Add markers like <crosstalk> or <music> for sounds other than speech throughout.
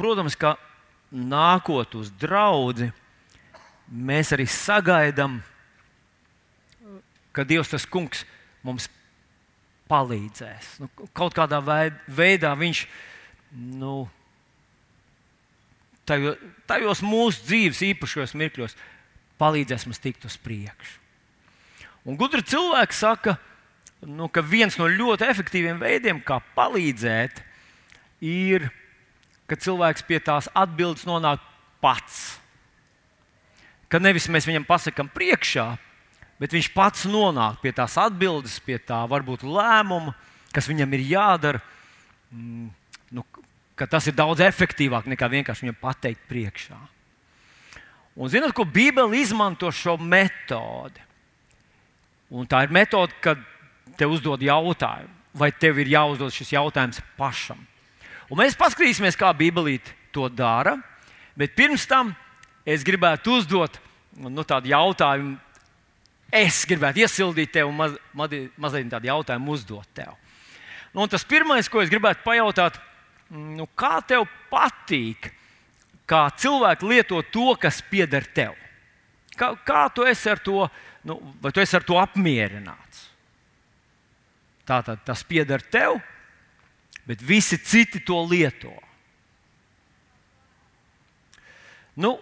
protams, ka nākot uz draugu, mēs arī sagaidām, ka Dievs tas kungs mums palīdzēs. Nu, kaut kādā veidā viņš nu, tajos, tajos mūsu dzīves īpašos mirkļos palīdzēs mums tikt uz priekšu. Un gudri cilvēki saka, nu, ka viens no ļoti efektīviem veidiem, kā palīdzēt, ir, ka cilvēks pie tās atbildes nonāk pats. Ka nevis mēs viņam pasakām priekšā, bet viņš pats nonāk pie tās atbildes, pie tā varbūt lēmuma, kas viņam ir jādara. Mm, nu, tas ir daudz efektīvāk nekā vienkārši viņam pateikt priekšā. Un zinot, ko Bībele izmanto šo metodi. Un tā ir metode, kad te uzdod jautājumu, vai tev ir jāuzdod šis jautājums pašam. Un mēs paskatīsimies, kā Bībelīte to dara. Bet pirms tam es gribētu uzdot nu, tādu jautājumu. Es gribētu iesildīt tevi un maz, maz, mazliet tādu jautājumu uzdot tev. Nu, tas pirmais, ko es gribētu pajautāt, nu, kā tev patīk, kā cilvēki lieto to, kas pieder tev? Kā, kā tu esi ar to, nu, vai tu esi ar to apmierināts? Tātad tas pieder tev, bet visi citi to lieto. Nu,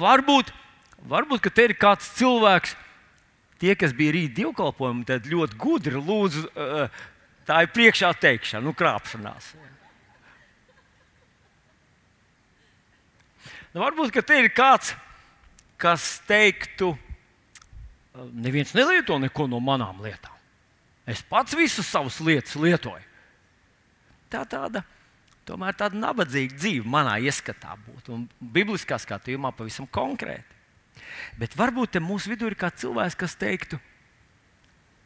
varbūt, varbūt te ir kāds cilvēks, tie, kas bija rīta divkalpojumi, tad ļoti gudri lūdzu, tā ir priekšā teikšana, nu, krāpšanās. Nu, varbūt te ir kāds, kas teiktu, neviens nelieto neko no manām lietām. Es pats visas savas lietas lietoju. Tā tāda tomēr tāda nabadzīga dzīve manā ieskatā būtu. Un bibliskā skatījumā pavisam konkrēti. Bet varbūt mūsu vidū ir kāds cilvēks, kas teiktu,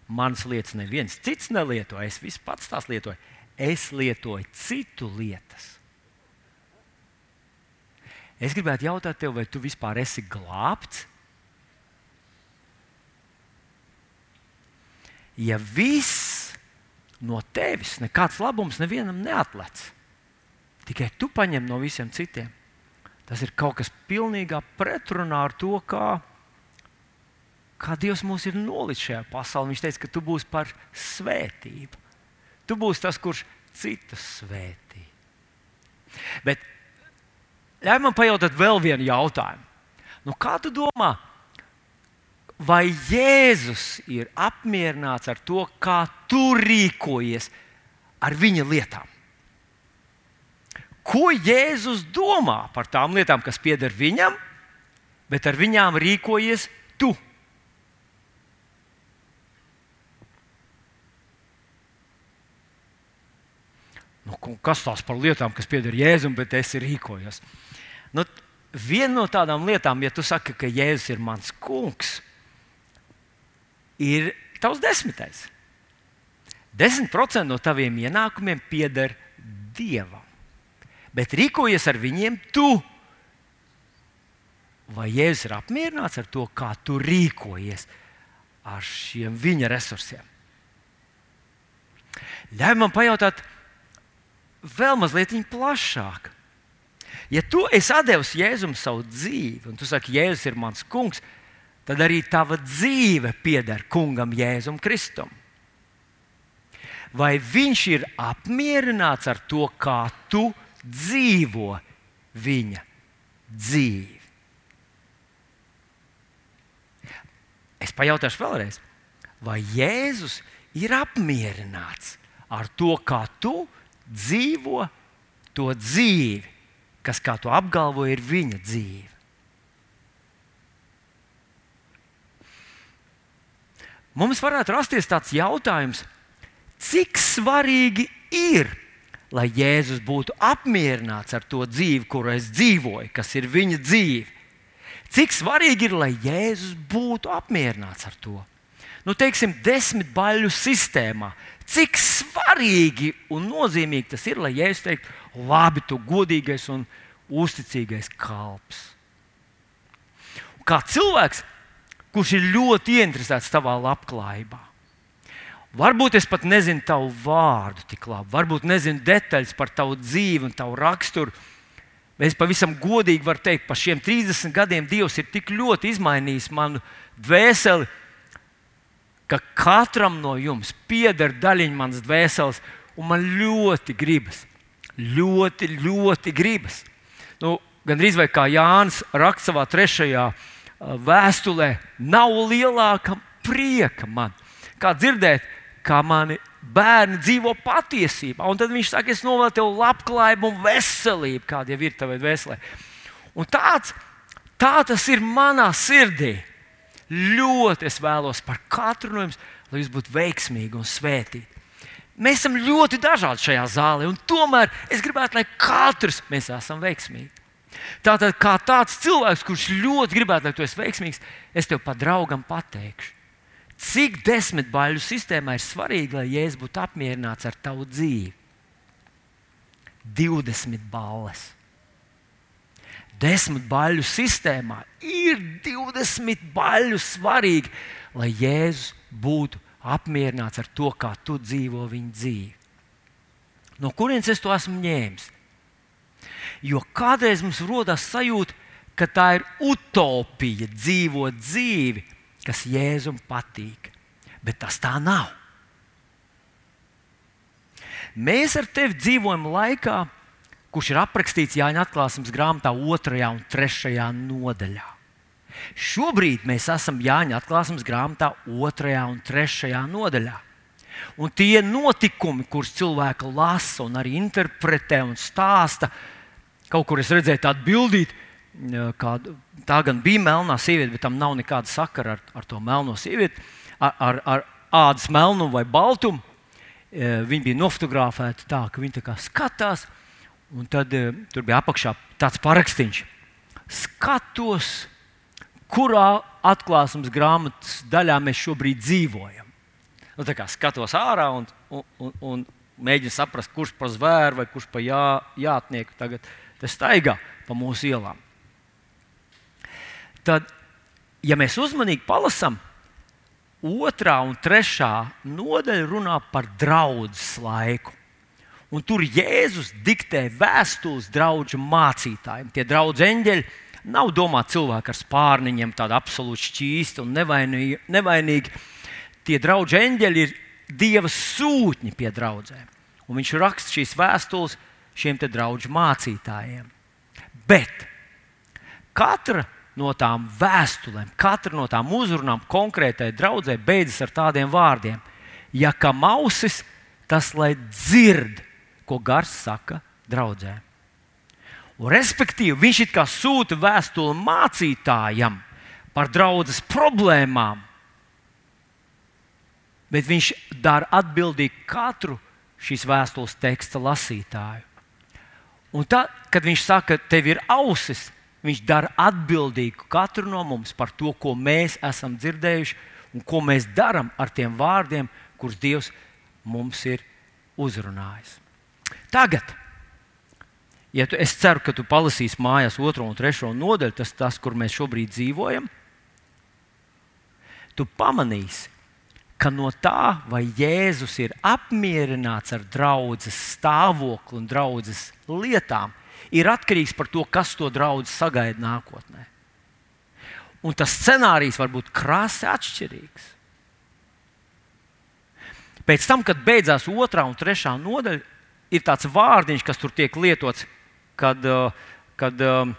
manas lietas neviens cits nelieto, es visu pats tās lietoju. Es lietoju citu lietas. Es gribētu jautāt tev, vai tu vispār esi glābts? Ja viss no tevis, nekāds labums nevienam neatlec, tikai tu paņem no visiem citiem, tas ir kaut kas pilnīgā pretrunā ar to, kā, kā Dievs mūs ir nolicis šajā pasaulē. Viņš teica, ka tu būsi par svētību. Tu būsi tas, kurš citus svētī. Bet Ļauj man pajautāt vēl vienu jautājumu. Nu, kā tu domā, vai Jēzus ir apmierināts ar to, kā tu rīkojies ar viņa lietām? Ko Jēzus domā par tām lietām, kas pieder viņam, bet ar viņām rīkojies tu? Nu, kas tās par lietām, kas pieder Jēzum, bet es rīkojos? Nu, viena no tādām lietām, ja tu saki, ka Jēzus ir mans kungs, ir tavs desmitais. 10% no taviem ienākumiem pieder Dievam. Bet rīkojies ar viņiem tu. Vai Jēzus ir apmierināts ar to, kā tu rīkojies ar šiem viņa resursiem? Ļauj man pajautāt vēl mazliet plašāk. Ja tu esi devis Jēzum savu dzīvi, un tu saki, Jēzus ir mans kungs, tad arī tava dzīve pieder kungam Jēzum Kristum. Vai viņš ir apmierināts ar to, kā tu dzīvo viņa dzīvi? Es pajautāšu vēlreiz, vai Jēzus ir apmierināts ar to, kā tu dzīvo to dzīvi, kas, kā tu apgalvo, ir viņa dzīve. Mums varētu rasties tāds jautājums, cik svarīgi ir, lai Jēzus būtu apmierināts ar to dzīvi, kuru es dzīvoju, kas ir viņa dzīve. Cik svarīgi ir, lai Jēzus būtu apmierināts ar to? Nu, teiksim, desmit baļu sistēmā. Cik svarīgi un nozīmīgi tas ir, lai Jēzus teiktu, labi, tu godīgais un uzticīgais kalps. Kā cilvēks, kurš ir ļoti ieinteresēts tavā labklājībā. Varbūt es pat nezinu tavu vārdu tik labi, varbūt nezinu detaļas par tavu dzīvi un tavu raksturu, Es pavisam godīgi varu teikt, pa šiem 30 gadiem Dievs ir tik ļoti izmainījis manu dvēseli, ka katram no jums pieder daļiņa manas dvēseles, un man ļoti gribas, ļoti, ļoti gribas. Nu, Gan arī kā Jānis raksta savā trešajā vēstulē, nav lielāka prieka man, kā dzirdēt, kā mani bērni dzīvo patiesībā. Un tad viņš saka, es novēlu tev labklājību un veselību, kāda jau ir tavai dvēselē. Un tāds, tā tas ir manā sirdī. Ļoti es vēlos par katru no jums, lai jūs būtu veiksmīgi un svētīti. Mēs esam ļoti dažādi šajā zālē, un tomēr es gribētu, lai katrs mēs esam veiksmīgi. Tātad, kā tāds cilvēks, kurš ļoti gribētu, lai tu esi veiksmīgs, es tev pa draugam pateikšu, Cik desmit baļu sistēmā ir svarīgi, lai Jēzus būtu apmierināts ar tavu dzīvi? 20 balles. Desmit baļu sistēmā ir 20 baļu svarīgi, lai Jēzus būtu apmierināts ar to, kā tu dzīvo viņa dzīvi. No kurienes es to esmu ņēmis? Jo kādreiz mums rodas sajūta, ka tā ir utopija dzīvot dzīvi, kas Jēzum patīk. Bet tas tā nav. Mēs ar tevi dzīvojam laikā, kurš ir aprakstīts Jāņa atklāsmes grāmatā, 2 un 3 nodaļā. Šobrīd mēs esam Jāņa atklāsmes grāmatā, 2 un 3 nodaļā. Un tie notikumi, kurus cilvēki lasa un arī interpretē un stāsta, kaut kur es redzēju tādu bildīti, kāda, tā gan bija melnā sieviete, bet tam nav nekāda sakara ar, ar to melno sievieti, ar, ar, ar ādas melnumu vai baltumu. Viņa bija nofotografēta tā, ka viņa tā skatās, un tad tur bija apakšā tāds parakstīns. Skatos, kurā atklāsmes grāmatas daļā mēs šobrīd dzīvojam. Nu, skatos ārā un, un, un, un mēģinu saprast, kurš par zvēru vai kurš par jā, jātnieku tagad staigā pa mūsu ielām tad, ja mēs uzmanīgi palasām, otrā un trešā nodaļa runā par draudzes laiku. Un tur Jēzus diktē vēstules draugu mācītājiem. Tie draugi eņģeļi nav domāti cilvēki ar spārniņiem, tādi absolūti šķīsti un nevainīgi. nevainīgi. Tie draugi eņģeļi ir Dieva sūtņi pie draugiem. Un viņš raksta šīs vēstules šiem draugu mācītājiem. Bet katra no tām vēstulēm, katra no tām uzrunām konkrētai draudzē beidzas ar tādiem vārdiem: Ja kam ausis, tas lai dzird, ko gars saka draudzē. Un, respektīvi, viņš it kā sūta vēstuli mācītājam par draudzes problēmām, bet viņš dara atbildīgi katru šīs vēstules teksta lasītāju. Un tad, kad viņš saka, tev ir ausis, Viņš dara atbildīgu katru no mums par to, ko mēs esam dzirdējuši un ko mēs darām ar tiem vārdiem, kurus Dievs mums ir uzrunājis. Tagad, ja tu, es ceru, ka tu palasīsi mājās otro un trešo nodaļu, tas ir tas, kur mēs šobrīd dzīvojam, tu pamanīsi, ka no tā, vai Jēzus ir apmierināts ar draudzes stāvokli un draudzes lietām, ir atkarīgs par to, kas to draugu sagaida nākotnē. Un tas scenārijs var būt krasi atšķirīgs. Pēc tam, kad beidzās otrā un trešā nodaļa, ir tāds vārdiņš, kas tur tiek lietots, kad, uh, kad um,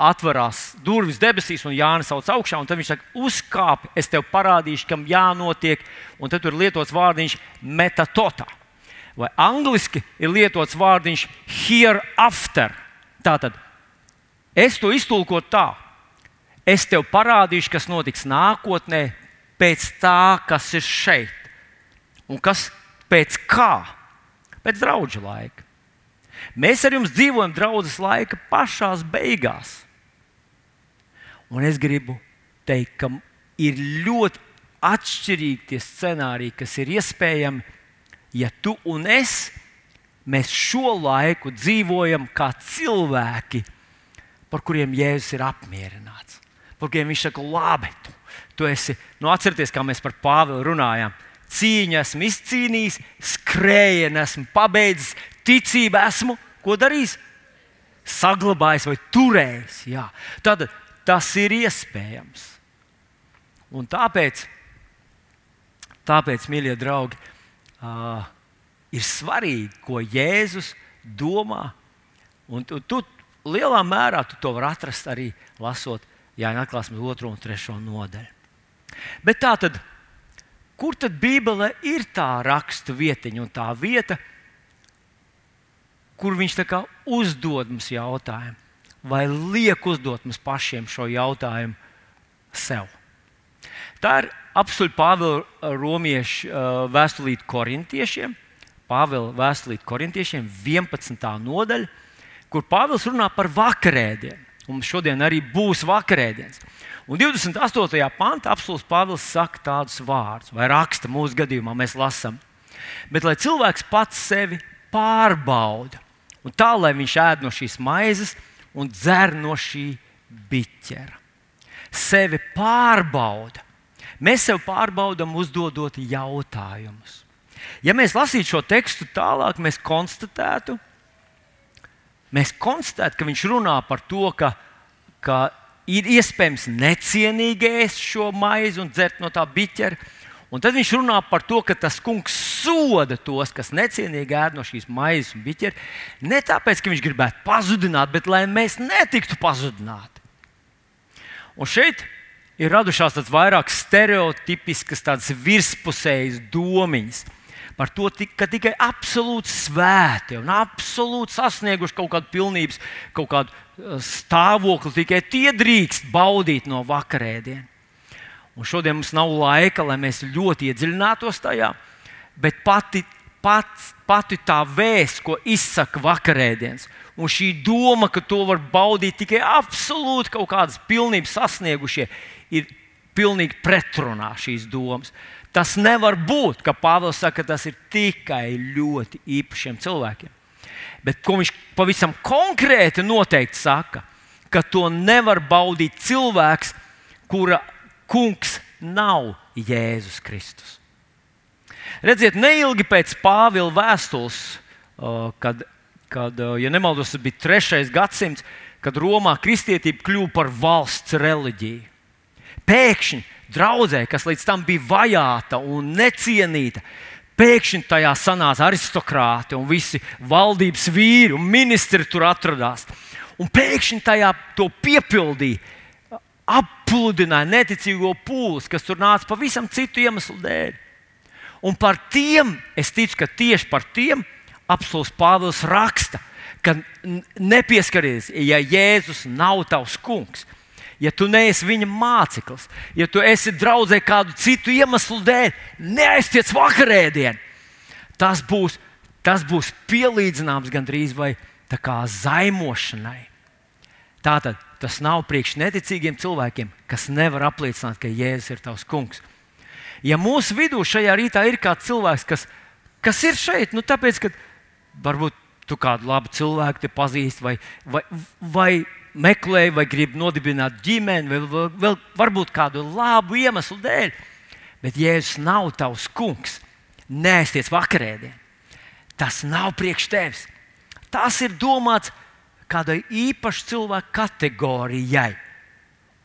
atverās durvis debesīs, un Jānis sauc augšā, un viņš saka, uzkāp, es tev parādīšu, kam jānotiek. Un tad tur ir lietots vārdiņš metatotā. Vai angliski ir lietots vārdiņš hereafter. Tātad es to iztulkotu tā, es tev parādīšu, kas notiks nākotnē, pēc tā, kas ir šeit. Un kas pēc kā? Pēc draudzes laika. Mēs ar jums dzīvojam draudzes laika pašā beigās. Un es gribu teikt, ka ir ļoti atšķirīgi tie scenāriji, kas ir iespējami, ja tu un es mēs šo laiku dzīvojam kā cilvēki, par kuriem Jēzus ir apmierināts. Par kuriem viņš saka, labi, tu, tu esi, nu atcerieties, kā mēs par Pāvilu runājām. Cīņu esmu izcīnījis, skrējienu esmu pabeidzis, ticību esmu, ko darījis? saglabājis vai turējis. Jā. Tad tas ir iespējams. Un tāpēc, tāpēc mīļie draugi, uh, ir svarīgi, ko Jēzus domā. Un tu, tu lielā mērā tu to vari atrast arī lasot Jāņa atklāsmes 2 un 3 nodaļu. Bet tā tad, kur tad Bībelē ir tā rakstu vietiņa un tā vieta, kur viņš uzdod mums jautājumu, vai liek uzdot mums pašiem šo jautājumu sev? Tā ir apziņa Pāvila Romiešu vēstulīte korintiešiem, Pāvila vēstulīte korintiešiem 11. nodaļa, kur Pāvils runā par vakarēdienu. Mums šodien arī būs vakarēdienas. Un 28. pantā apelsīns Pāvils saka tādus vārdus, vai raksta mūsu gadījumā, mēs lasām. Bet lai cilvēks pats sevi pārbauda, un tā lai viņš ēd no šīs maizes un dzer no šī biķera. Sevi pārbauda. Mēs sev pārbaudām, uzdodot jautājumus. Ja mēs lasītu šo tekstu tālāk, mēs konstatētu, mēs konstatētu, ka viņš runā par to, ka, ka ir iespējams necienīgi ēst šo maizi un dzert no tā biķera. Un tad viņš runā par to, ka tas kungs soda tos, kas necienīgi ēd no šīs maizes un biķera. Ne tāpēc, ka viņš gribētu pazudināt, bet lai mēs netiktu pazudināti. Un šeit ir radušās tādas vairāk stereotipiskas, tādas virspusējas domiņas par to, ka tikai absolūti svēti un absolūti sasnieguši kaut kādu pilnības, kaut kādu uh, stāvokli, tikai tie drīkst baudīt no vakarēdienas. Un šodien mums nav laika, lai mēs ļoti iedziļinātos tajā, bet pati, pats, pati tā vēsts, ko izsaka vakarēdienas, un šī doma, ka to var baudīt tikai absolūti kaut kādas pilnības sasniegušie, ir pilnīgi pretrunā šīs domas. Tas nevar būt, ka Pāvils saka, ka tas ir tikai ļoti īpašiem cilvēkiem. Bet ko viņš pavisam konkrēti noteikti saka, ka to nevar baudīt cilvēks, kura kungs nav Jēzus Kristus. Redziet, neilgi pēc Pāvila vēstules, kad, kad ja nemaldos, tas bija trešais gadsimts, kad Romā kristietība kļuva par valsts reliģiju. Pēkšņi draudzē, kas līdz tam bija vajāta un necienīta, pēkšņi tajā sanāca aristokrāti un visi valdības vīri un ministri tur atradās. Un pēkšņi tajā to piepildīja, appludināja neticīgo pūles, kas tur nāca pavisam citu iemeslu dēļ. Un par tiem, es ticu, ka tieši par tiem apelsīns Pāvils raksta, ka nepieskaries, ja Jēzus nav tavs kungs ja tu neesi viņa māceklis, ja tu esi draudzē kādu citu iemeslu dēļ, neaiztiec vakarēdienu. Tas būs, tas būs pielīdzināms gandrīz vai kā zaimošanai. Tātad tas nav priekš neticīgiem cilvēkiem, kas nevar apliecināt, ka Jēzus ir tavs kungs. Ja mūsu vidū šajā rītā ir kāds cilvēks, kas, kas ir šeit, nu tāpēc, ka varbūt tu kādu labu cilvēku pazīsti, vai, vai, vai meklē, vai grib nodibināt ģimeni, vai vēl, varbūt kādu labu iemeslu dēļ. Bet Jēzus nav tavs kungs. Nēsties vakarēdienā. Tas nav priekš tevis. Tas ir domāts kādai īpašai cilvēku kategorijai.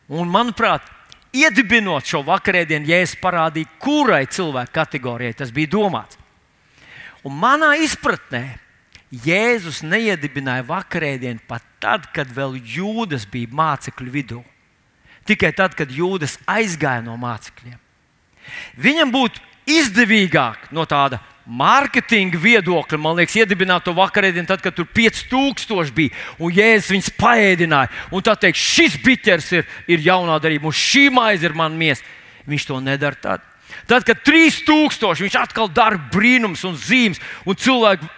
Un, manuprāt, iedibinot šo vakarēdienu, Jēzus parādīja, kurai cilvēku kategorijai tas bija domāts. Un manā izpratnē Jēzus neiedibināja vakarēdienu pat tad, kad vēl jūdas bija mācekļu vidū. Tikai tad, kad jūdas aizgāja no mācekļiem. Viņam būtu izdevīgāk no tāda mārketinga viedokļa, man liekas, iedibināt to vakarēdienu, tad, kad tur 5000 bija un Jēzus viņus paēdināja. Un tā teikt, šis biķers ir, ir jaunā darība, un šī maize ir mana miesa. Viņš to nedara tad. Tad, kad 3000 viņš atkal dara brīnums un zīmes, un cilvēki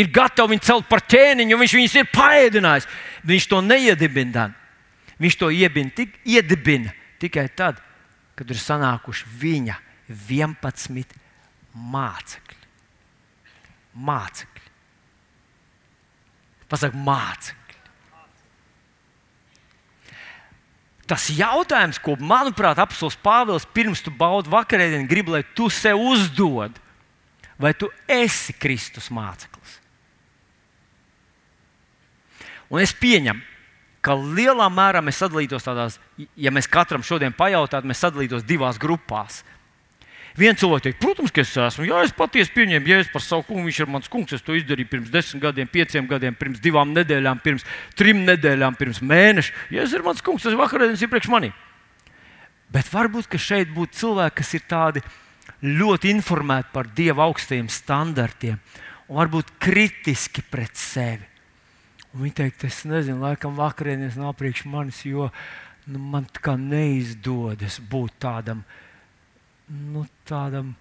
ir gatavi viņu celt par ķēniņu, un viņš viņus ir paēdinājis. Viņš to neiedibina. Viņš to iebina, tik, iedibina tikai tad, kad ir sanākuši viņa 11 mācekļi. Mācekļi. Pasaka, mācekļi. Tas jautājums, ko, manuprāt, apelsīns Pāvils pirms tu baudi vakarēdienu, grib, lai tu sev uzdod, vai tu esi Kristus māceklis? Un es pieņemu, ka lielā mērā mēs sadalītos tādās, ja mēs katram šodien pajautātu, mēs sadalītos divās grupās. Viens cilvēks teikt, protams, ka es esmu. Jā, es patiesi pieņēmu jēzu par savu kungu. Viņš ir mans kungs. Es to izdarīju pirms desmit gadiem, pieciem gadiem, pirms divām nedēļām, pirms trim nedēļām, pirms mēneša. Jēzus ir mans kungs, tas ir vakarēdienas iepriekš manī. Bet varbūt šeit būtu cilvēki, kas ir tādi ļoti informēti par Dieva augstajiem standartiem un varbūt kritiski pret sevi. Un viņi teikt, es nezinu, laikam vakarēdienas nav priekš manis, jo nu, man tā kā neizdodas būt tādam nu, tādam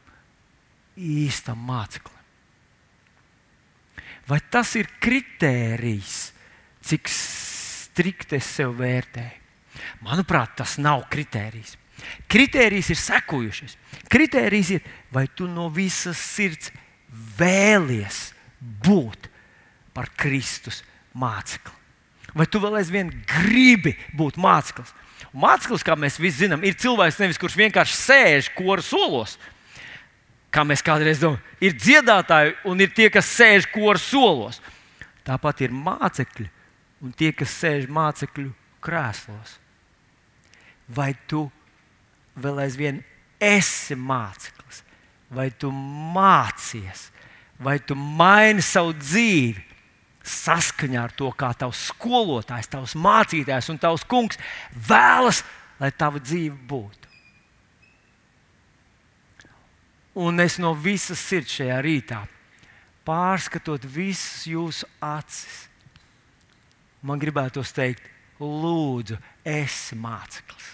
īstam māceklim. Vai tas ir kritērijs, cik strikti es sev vērtēju? Manuprāt, tas nav kritērijs. Kritērijs ir sekojušais. Kritērijs ir, vai tu no visas sirds vēlies būt par Kristus mācekli. Vai tu vēl aizvien gribi būt māceklis? Mākslinieks, kā mēs visi zinām, ir cilvēks, nevis, kurš vienkārši sēž koru solos. Kā mēs kādreiz domājam, ir dziedātāji un ir tie, kas sēž koru solos. Tāpat ir mācekļi un tie, kas sēž mācekļu krēslos. Vai tu vēl aizvien esi māceklis, vai tu mācies, vai tu maini savu dzīvi? Saskaņā ar to, kā tavs skolotājs, tavs mācītājs un tavs kungs vēlas, lai tava dzīve būtu. Un es no visas sirds šajā rītā, pārskatot visas jūsu acis, man gribētos teikt, lūdzu, esi māceklis.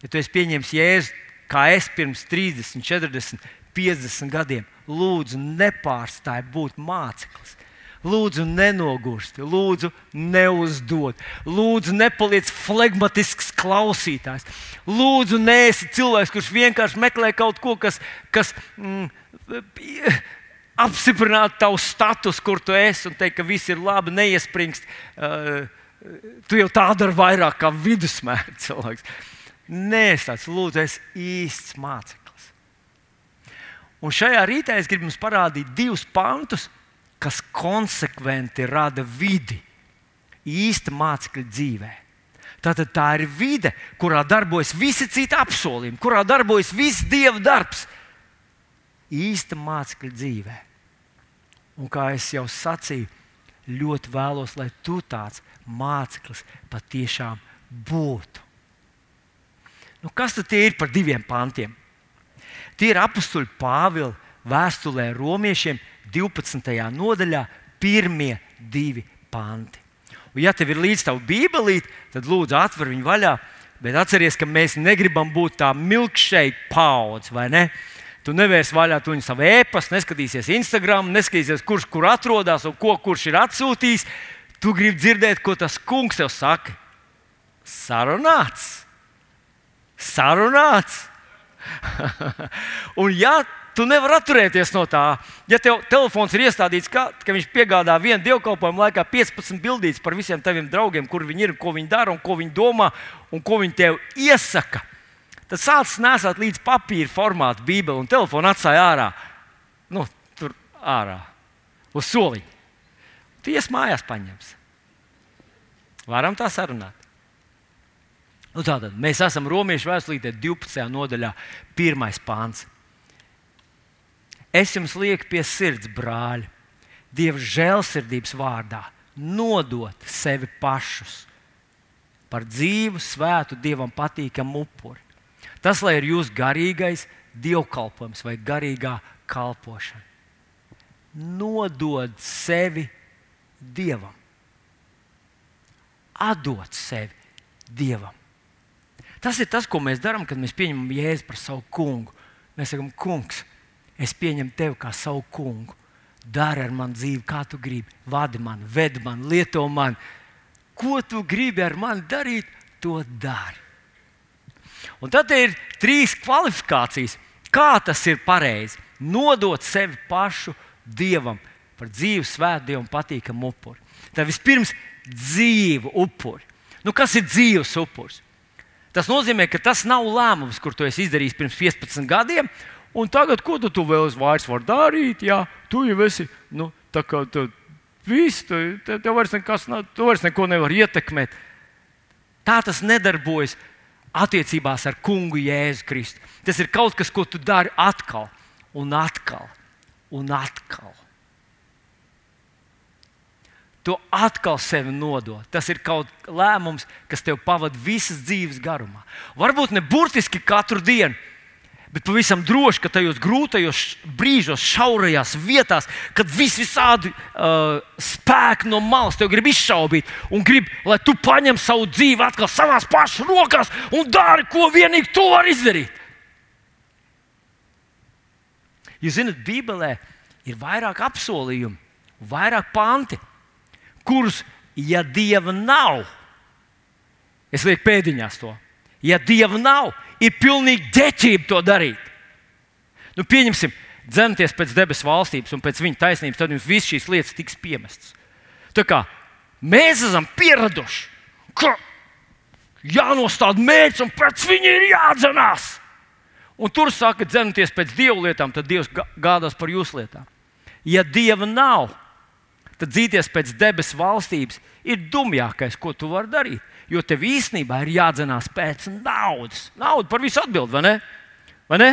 Ja tu esi pieņēmis jēzu, kā es pirms 30, 40, 50 gadiem, lūdzu, nepārstāj būt māceklis. Lūdzu, nenogursti, lūdzu, neuzdod, lūdzu, nepaliec flegmatisks klausītājs. Lūdzu, neesi cilvēks, kurš vienkārši meklē kaut ko, kas, kas mm, apstiprinātu tavu statusu, kur tu esi, un teikt, ka viss ir labi, neiespringst. Uh, tu jau tā dari vairāk kā vidusmēra cilvēks. Nē, es tāds lūdzu, es īsts māceklis. Un šajā rītā es gribu jums parādīt divus pantus kas konsekventi rada vidi īsta mācekļa dzīvē. Tātad tā ir vide, kurā darbojas visi citi apsolījumi, kurā darbojas viss dieva darbs īsta mācekļa dzīvē. Un kā jau sacīju, ļoti vēlos, lai tu tāds māceklis patiešām būtu. Nu, kas tad ir par diviem pantiem? Tie ir apakstuļi Pāvila vēstulē romiešiem 12. nodaļā, pirmie divi panti. Un, ja tev ir līdzi tava bībelīte, tad lūdzu atver viņu vaļā. Bet atceries, ka mēs negribam būt tā milkšķīga paudze, vai ne? Tu nevērsi vaļā tu viņu savu e-pastu, neskatīsies Instagram, neskatīsies, kurš kur atrodas un ko kurš ir atsūtījis. Tu gribi dzirdēt, ko tas kungs tev saka. Sarunāts! Sarunāts! <laughs> un, ja Tu nevari atturēties no tā. Ja tev telefons ir iestādīts, ka, ka viņš piegādā vienu dievkalpojumu laikā 15 bildītas par visiem taviem draugiem, kur viņi ir, ko viņi dara un ko viņi domā un ko viņi tev iesaka, tad sāc nesāt līdz papīra formātu Bībeli un telefonu atstāj ārā. Nu, tur ārā, uz soliņa. Tiesa mājās paņems. Varam tā sarunāt. Nu, tātad mēs esam Romas vēstulītē 12. nodaļā, 1. pāns. Es jums lieku pie sirds, brāļi, Dieva žēlsirdības vārdā, nodot sevi pašus par dzīvu, svētu, Dievam patīkamu upuri. Tas, lai ir jūsu garīgais dievkalpojums vai garīgā kalpošana. Nodod sevi Dievam, atdot sevi Dievam. Tas ir tas, ko mēs darām, kad mēs pieņemam Jēzu par savu kungu. Mēs sakām, kungs, Es pieņemu tevi kā savu kungu. Dari ar mani dzīvi, kā tu gribi. Vadi mani, ved mani, lieto mani. Ko tu gribi ar mani darīt, to dari. Un tad ir trīs kvalifikācijas. Kā tas ir pareizi? Nodot sevi pašu dievam par dzīvu, svētu, dievam patīkamu upuri. Tā vispirms dzīvu upuri. Nu, kas ir dzīves upuris? Tas nozīmē, ka tas nav lēmums, kur tu esi izdarījis pirms 15 gadiem, Un tagad, ko tu, tu vēl vairs vari darīt? Jā, tu jau esi nu, tā kā tu Viss, tu, tev, vairs nekas nav, tu vairs neko nevar ietekmēt. Tā tas nedarbojas attiecībās ar kungu Jēzu Kristu. Tas ir kaut kas, ko tu dari atkal un atkal un atkal. Tu atkal sevi nodod. Tas ir kaut kāds lēmums, kas tev pavada visas dzīves garumā. Varbūt ne burtiski katru dienu, bet pavisam droši, ka tajos grūtajos brīžos, šaurajās vietās, kad viss visādi uh, spēki no malas tev grib izšaubīt un grib, lai tu paņem savu dzīvi atkal savās pašās rokās un dari, ko vienīgi tu vari izdarīt. Jūs zināt, Bībelē ir vairāk apsolījumu, vairāk panti, kurus, ja Dieva nav, es lieku pēdiņās to, ja Dieva nav, ir pilnīgi ģeķība to darīt. Nu, pieņemsim, dzemties pēc debesu valstības un pēc viņa taisnības, tad jums viss šīs lietas tiks piemestas. Tā kā mēs esam pieraduši, ka jānostāda mērķis un pēc viņa ir jādzenās. Un tur saka, dzemties pēc dievu lietām, tad Dievs gādās par jūsu lietām. Ja dieva nav, tad dzīties pēc debesu valstības ir dumjākais, ko tu vari darīt. Jo tev īstenībā ir jādzenās pēc naudas. Nauda par visu atbild, vai ne? Vai ne?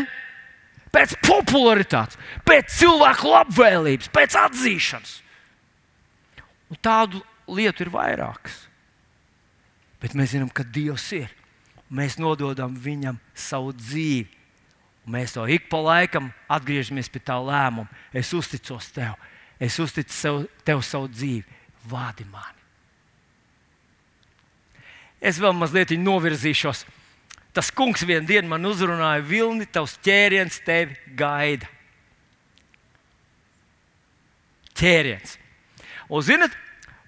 Pēc popularitātes, pēc cilvēku labvēlības, pēc atzīšanas. Un tādu lietu ir vairākas. Bet mēs zinām, ka Dievs ir. Mēs nododam viņam savu dzīvi. Mēs to ik pa laikam atgriežamies pie tā lēmuma. Es uzticos tev, es uzticu sev, tev savu dzīvi, vādi mani. Es vēl mazliet novirzīšos. Tas kungs vienā dienā man uzrunāja, Vilni, tavs ķēriens tevi gaida. Ķēriens. Un, zinat,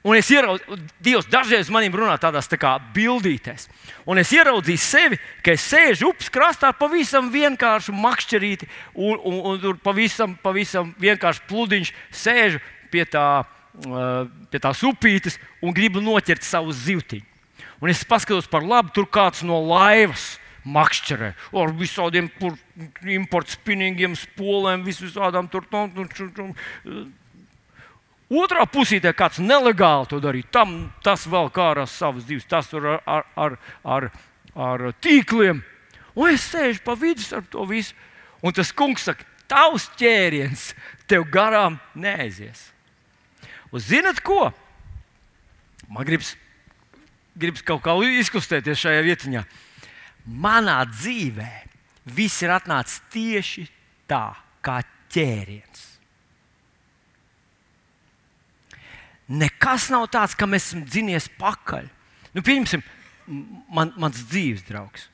un es ieraudzīju, Dievs dažreiz manim runā tādās tā kā bildītēs. Un es ieraudzīju sevi, ka es sēžu upes krastā pavisam vienkārši makšķerīti, un, un, un tur pavisam, pavisam vienkārši pludiņš sēžu pie tā, pie tās upītes un gribu noķert savu zivtiņu. Un es paskatos par labu, tur kāds no laivas makšķerē ar visādiem importu spinningiem, spolēm, visādām tur. tur. Otrā pusītē kāds nelegāli to darīja. Tam tas vēl kā ar savas dzīves, tas tur ar, ar, ar, ar tīkliem. Un es sēžu pa vidu starp to visu. Un tas kungs saka, tavs ķēriens tev garām neaizies. Un zinat ko? Man gribas gribas kaut kā izkustēties šajā vietiņā. Manā dzīvē viss ir atnācis tieši tā, kā ķēriens. Nekas nav tāds, ka mēs esam dzinies pakaļ. Nu, pieņemsim, man, mans dzīves draugs.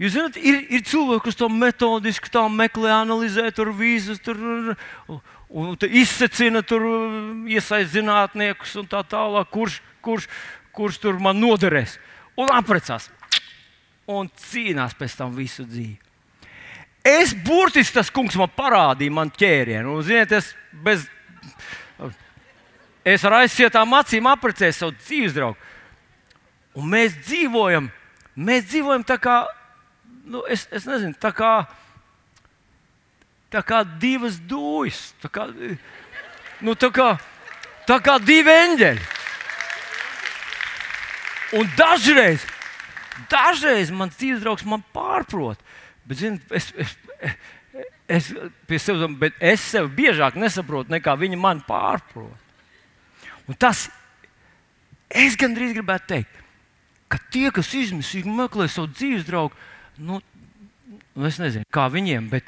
Jūs zināt, ir, ir cilvēki, kas to metodiski meklē, analizē, tur vīzas, tur un, un izsecina, tur iesaistīt zinātniekus un tā tālāk, kurš, kurš, kurš tur man noderēs. Un apprecās. Un cīnās pēc tam visu dzīvi. Es burtiski tas kungs man parādīja, man ķērienu. Un, ziniet, es, bez, es ar aizsietām acīm apprecēju savu dzīves draugu. Un mēs dzīvojam, mēs dzīvojam tā kā, nu, es, es nezinu, tā kā, tā kā divas dūjas. Tā kā, nu, tā kā, tā kā divi eņģeļi. Un dažreiz, dažreiz mans dzīves draugs man pārprot. Bet, zin, es, es, es, es, sev, es sev biežāk nesaprotu, nekā viņi man pārprot. Un tas, es gandrīz gribētu teikt, ka tie, kas izmisīgi meklē savu dzīves draugu, nu, nu es nezinu, kā viņiem, bet,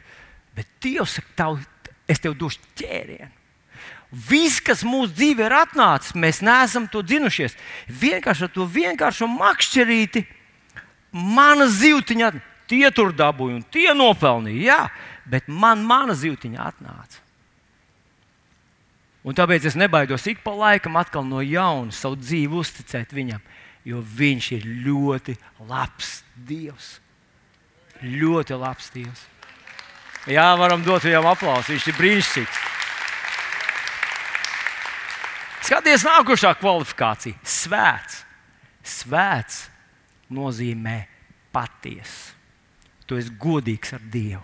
bet Dievs saka, tev, es tev došu ķērienu. Viss, kas mūsu dzīvē ir atnācis, mēs neesam to dzinušies. Vienkārši ar to vienkāršu makšķerīti, mana zīltiņa, tie tur dabūja un tie nopelnīja. Jā, bet man mana zīltiņa atnāca. Un tāpēc es nebaidos ik pa laikam atkal no jauna savu dzīvi uzticēt viņam, jo viņš ir ļoti labs Dievs. Ļoti labs Dievs. Jā, varam dot viņam aplausu. Viņš ir brīnišķīgs. Skaties, nākošā kvalifikācija - svēts. Svēts nozīmē patiesa. Tu esi godīgs ar Dievu.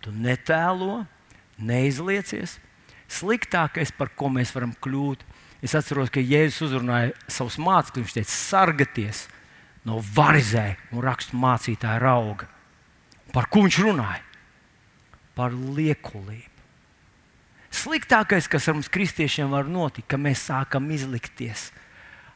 Tu netēlo, neizliecies. sliktākais, par ko mēs varam kļūt. Es atceros, ka Jēzus uzrunāja savus mācekļus. Viņš teica, sargieties no varizē un rakstu mācītāja rauga. Par ko viņš runāja? Par liekulību. Sliktākais, kas ar mums kristiešiem var notikt, ka mēs sākam izlikties.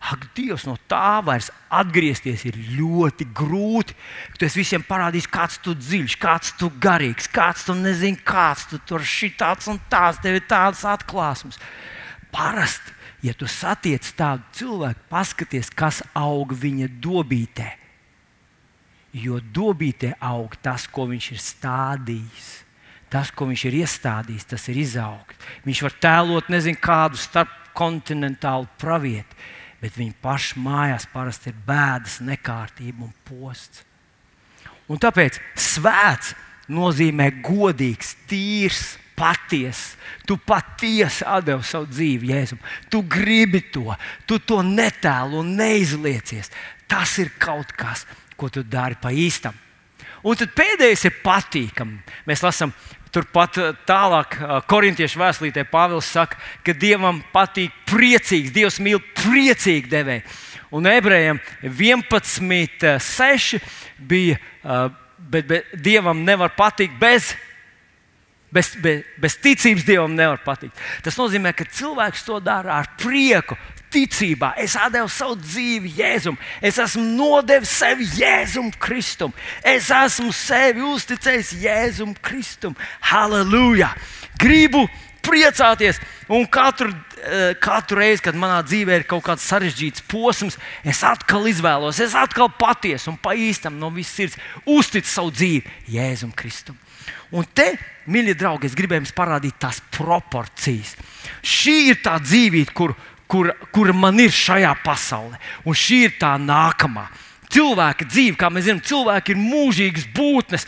Ak, Dievs, no tā vairs atgriezties ir ļoti grūti. Tu visiem parādīsi, kāds tu dziļš, kāds tu garīgs, kāds tu nezini, kāds tu tur šitāds un tāds, tev ir tādas atklāsmes. Parasti, ja tu satiec tādu cilvēku, paskaties, kas aug viņa dobītē. Jo dobītē aug tas, ko viņš ir stādījis. Tas, ko viņš ir iestādījis, tas ir izaugt. Viņš var tēlot nezinu kādu starpkontinentālu pravieti, bet viņa paša mājās parasti ir bēdas, nekārtība un posts. Un tāpēc svēts nozīmē godīgs, tīrs, patiesa. Tu patiesi devi savu dzīvi Jēzum. Tu gribi to, tu to netēlu un neizliecies. Tas ir kaut kas, ko tu dari pa īstam. Un tad pēdējais ir patīkami. Mēs lasām Turpat eh, tālāk, eh, korintiešu vēstulītē Pāvils saka, ka Dievam patīk priecīgs, Dievs mīl priecīgi devēju. Un ebrejiem 11,6 bija, eh, bet, bet Dievam nevar patikt bez. Bez, bez, bez ticības dievam nevar patikt. Tas nozīmē, ka cilvēks to dara ar prieku, ticībā. Es devu savu dzīvi Jēzum. Es esmu nodevis sevi Jēzum Kristum. Es esmu sevi uzticējis Jēzum Kristum. Halleluja! Gribu priecāties. Un katru, eh, katru reizi, kad manā dzīvē ir kaut kāds sarežģīts posms, es atkal izvēlos, es atkal patiesu un pa īstam no visas sirds uzticu savu dzīvi Jēzum Kristum. Un te, mīļie draugi, es gribēju jums parādīt tās proporcijas. Šī ir tā dzīvība, kur, kur, kur man ir šajā pasaulē. Un šī ir tā nākamā. Cilvēka dzīve, kā mēs zinām, cilvēki ir mūžīgas būtnes,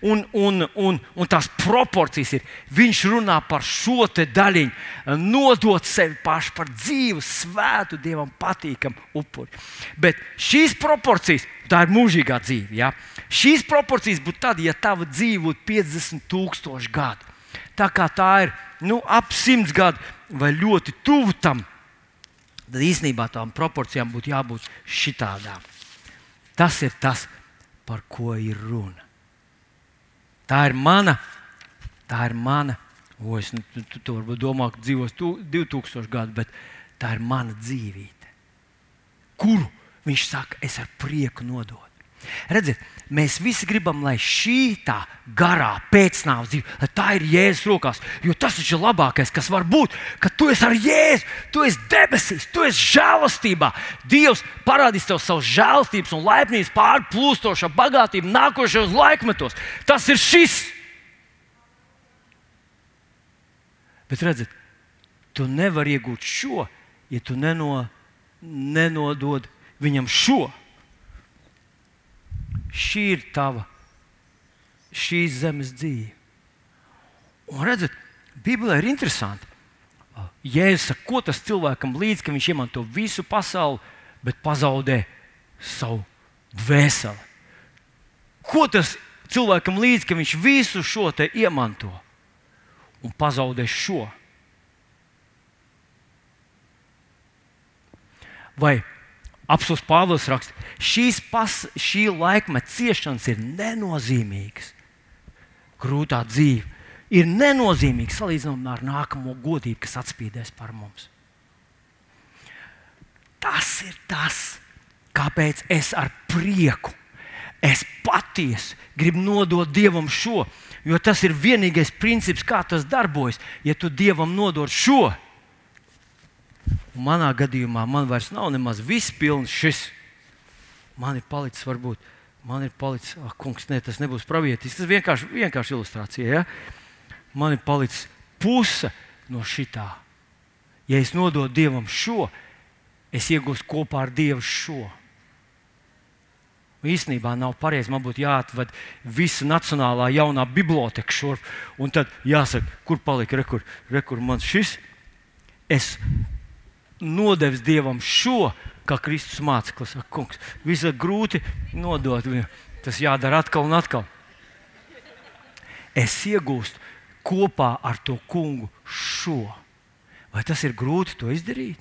un, un, un, un tās proporcijas ir. Viņš runā par šo daļiņu, nodot sevi pašu par dzīvu, svētu, dievam patīkamu upuri. Bet šīs proporcijas, tā ir mūžīgā dzīve. Ja? Šīs proporcijas būtu tad, ja tava dzīve būtu 50,000 gadu. Tā kā tā ir nu, ap 100 gadu vai ļoti tuvu tam, tad īsnībā tām proporcijām būtu jābūt šitādām. Tas ir tas, par ko ir runa. Tā ir mana, tā ir mana. O, es, nu, tu, tu, tu varbūt domā, ka dzīvos tu, 2000 gadu, bet tā ir mana dzīvība. Kuru viņš saka, es ar prieku nododu. Redziet, mēs visi gribam, lai šī tā garā pēcnāvus dzīve, tā ir Jēzus rokās. Jo tas ir labākais, kas var būt. Ka tu esi ar Jēzu, tu esi debesīs, tu esi žēlastībā. Dievs parādīs tev savu žēlastības un laipnības pārplūstošo bagātību nākošajos laikmetos. Tas ir šis. Bet redziet, tu nevari iegūt šo, ja tu neno, nenodod viņam šo šī ir tava, šīs zemes dzīve. Un redziet, Bībelē ir interesanti. Jēzus saka, ko tas cilvēkam līdz, ka viņš iemanto visu pasauli, bet pazaudē savu dvēseli. Ko tas cilvēkam līdz, ka viņš visu šo te iemanto un pazaudē šo? Vai Apsolus Pāvils raksta, šīs pas, šī laikmeta ciešanas ir nenozīmīgas. Grūtā dzīve ir nenozīmīga salīdzinājumā ar nākamo godību, kas atspīdēs par mums. Tas ir tas, kāpēc es ar prieku, es patiesi gribu nodot Dievam šo, jo tas ir vienīgais princips, kā tas darbojas. Ja tu Dievam nodod šo, Un manā gadījumā man vairs nav nemaz viss pilns šis. Man ir palicis, varbūt, man ir palicis, ah, kungs, ne, tas nebūs pravietis. Tas vienkārši, vienkārši ilustrācija. Ja? Man ir palicis puse no šitā. Ja es nododu Dievam šo, es iegūstu kopā ar Dievu šo. Īsnībā nav pareizi. Man būtu jāatved visa nacionālā jaunā biblioteka šurp. Un tad jāsaka, kur palika rekur, rekur man šis. Es nodevis Dievam šo, kā Kristus māceklis. Kungs, visai grūti nodot viņu. Tas jādara atkal un atkal. Es iegūstu kopā ar to kungu šo. Vai tas ir grūti to izdarīt?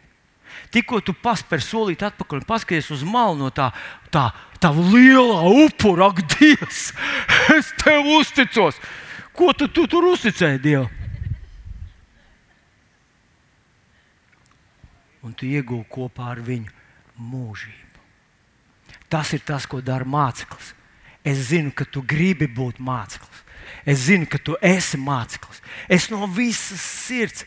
Tikko tu paspēri solīt atpakaļ un paskaties uz malu no tā, tā, tā lielā upura, ak, Dievs, <laughs> es tev uzticos. Ko tu, tu tur uzticēji Dievam? Un tu iegūsi kopā ar viņu mūžību. Tas ir tas, ko dara māceklis. Es zinu, ka tu gribi būt māceklis. Es zinu, ka tu esi māceklis. Es no visas sirds,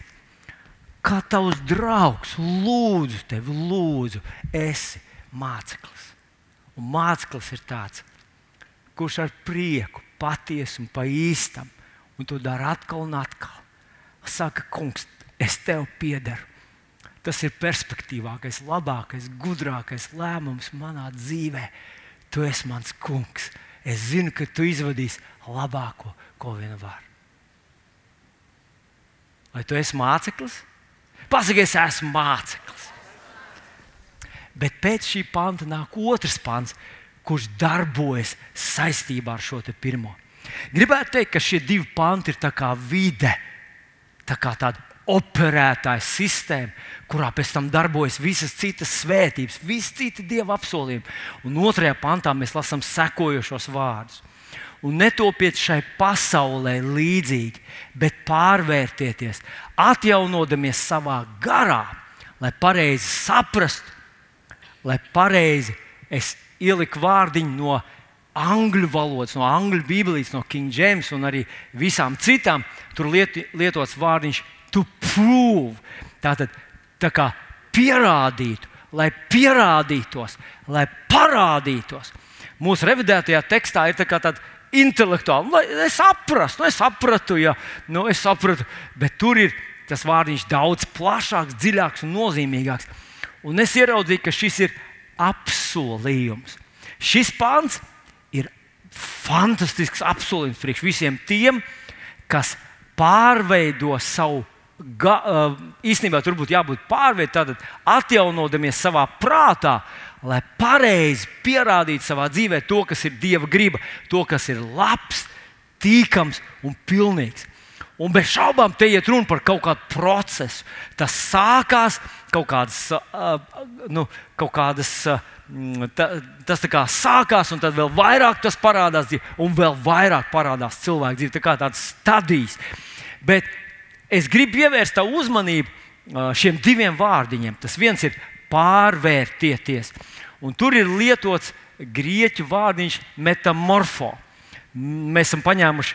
kā tavs draugs, lūdzu tevi, lūdzu, esi māceklis. Un māceklis ir tāds, kurš ar prieku, patiesu un pa īstam, un to dara atkal un atkal. Saka, kungs, es tev piederu. Tas ir perspektīvākais, labākais, gudrākais lēmums manā dzīvē. Tu esi mans kungs. Es zinu, ka tu izvadīsi labāko, ko vien var. Vai tu esi māceklis? Pasaki, es esmu māceklis. Bet pēc šī panta nāk otrs pants, kurš darbojas saistībā ar šo pirmo. Gribētu teikt, ka šie divi panti ir kā vide, tā kā tāda operētāja sistēma, kurā pēc tam darbojas visas citas svētības, visi citi dieva apsolījumi. Un otrajā pantā mēs lasām sekojošos vārdus. Un netopiet šai pasaulē līdzīgi, bet pārvērtieties, atjaunodamies savā garā, lai pareizi saprastu, lai pareizi es ieliku vārdiņu no angļu valodas, no angļu bībeles, no King James un arī visām citām. Tur liet, lietots vārdiņš to prove. Tātad tā kā pierādītu, lai pierādītos, lai parādītos. Mūsu revidētajā tekstā ir tā tāda intelektuāla, lai es saprastu, nu, es sapratu, ja, nu, es sapratu, bet tur ir tas vārdiņš daudz plašāks, dziļāks un nozīmīgāks. Un es ieraudzīju, ka šis ir apsolījums. Šis pāns ir fantastisks apsolījums priekš visiem tiem, kas pārveido savu ga, uh, īstenībā tur būtu jābūt pārvērtētam, atjaunodamies savā prātā, lai pareizi pierādītu savā dzīvē to, kas ir Dieva griba, to, kas ir labs, tīkams un pilnīgs. Un bez šaubām te iet runa par kaut kādu procesu. Tas sākās kaut kādas, uh, nu, kaut kādas uh, ta, tas tā kā sākās, un tad vēl vairāk tas parādās, un vēl vairāk parādās cilvēku dzīvē, tā kā tādas stadijas. Bet es gribu pievērst tavu uzmanību šiem diviem vārdiņiem. Tas viens ir pārvērtieties, un tur ir lietots grieķu vārdiņš metamorfo. Mēs esam paņēmuši,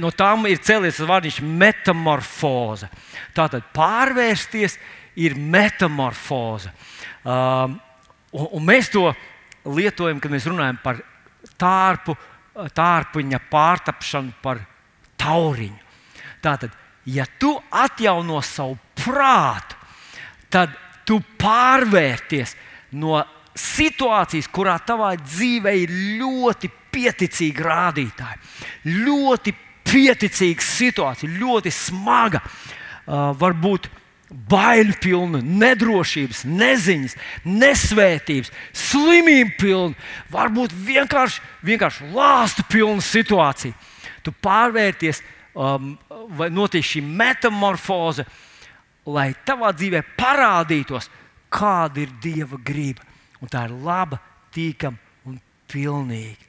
no tām ir cēlies tas vārdiņš metamorfoze. Tātad pārvērsties ir metamorfoze. Un mēs to lietojam, kad mēs runājam par tārpu, tārpuņa pārtapšanu par tauriņu. Tātad ja tu atjauno savu prātu, tad tu pārvērties no situācijas, kurā tavā dzīvē ir ļoti pieticīgi rādītāji, ļoti pieticīga situācija, ļoti smaga, varbūt baiļu pilna, nedrošības, neziņas, nesvētības, slimību pilna, varbūt vienkārši, vienkārši lāstu pilna situācija. Tu pārvērties um, vai notiek šī metamorfoze, lai tavā dzīvē parādītos, kāda ir Dieva griba. Un tā ir laba, tīkama un pilnīga.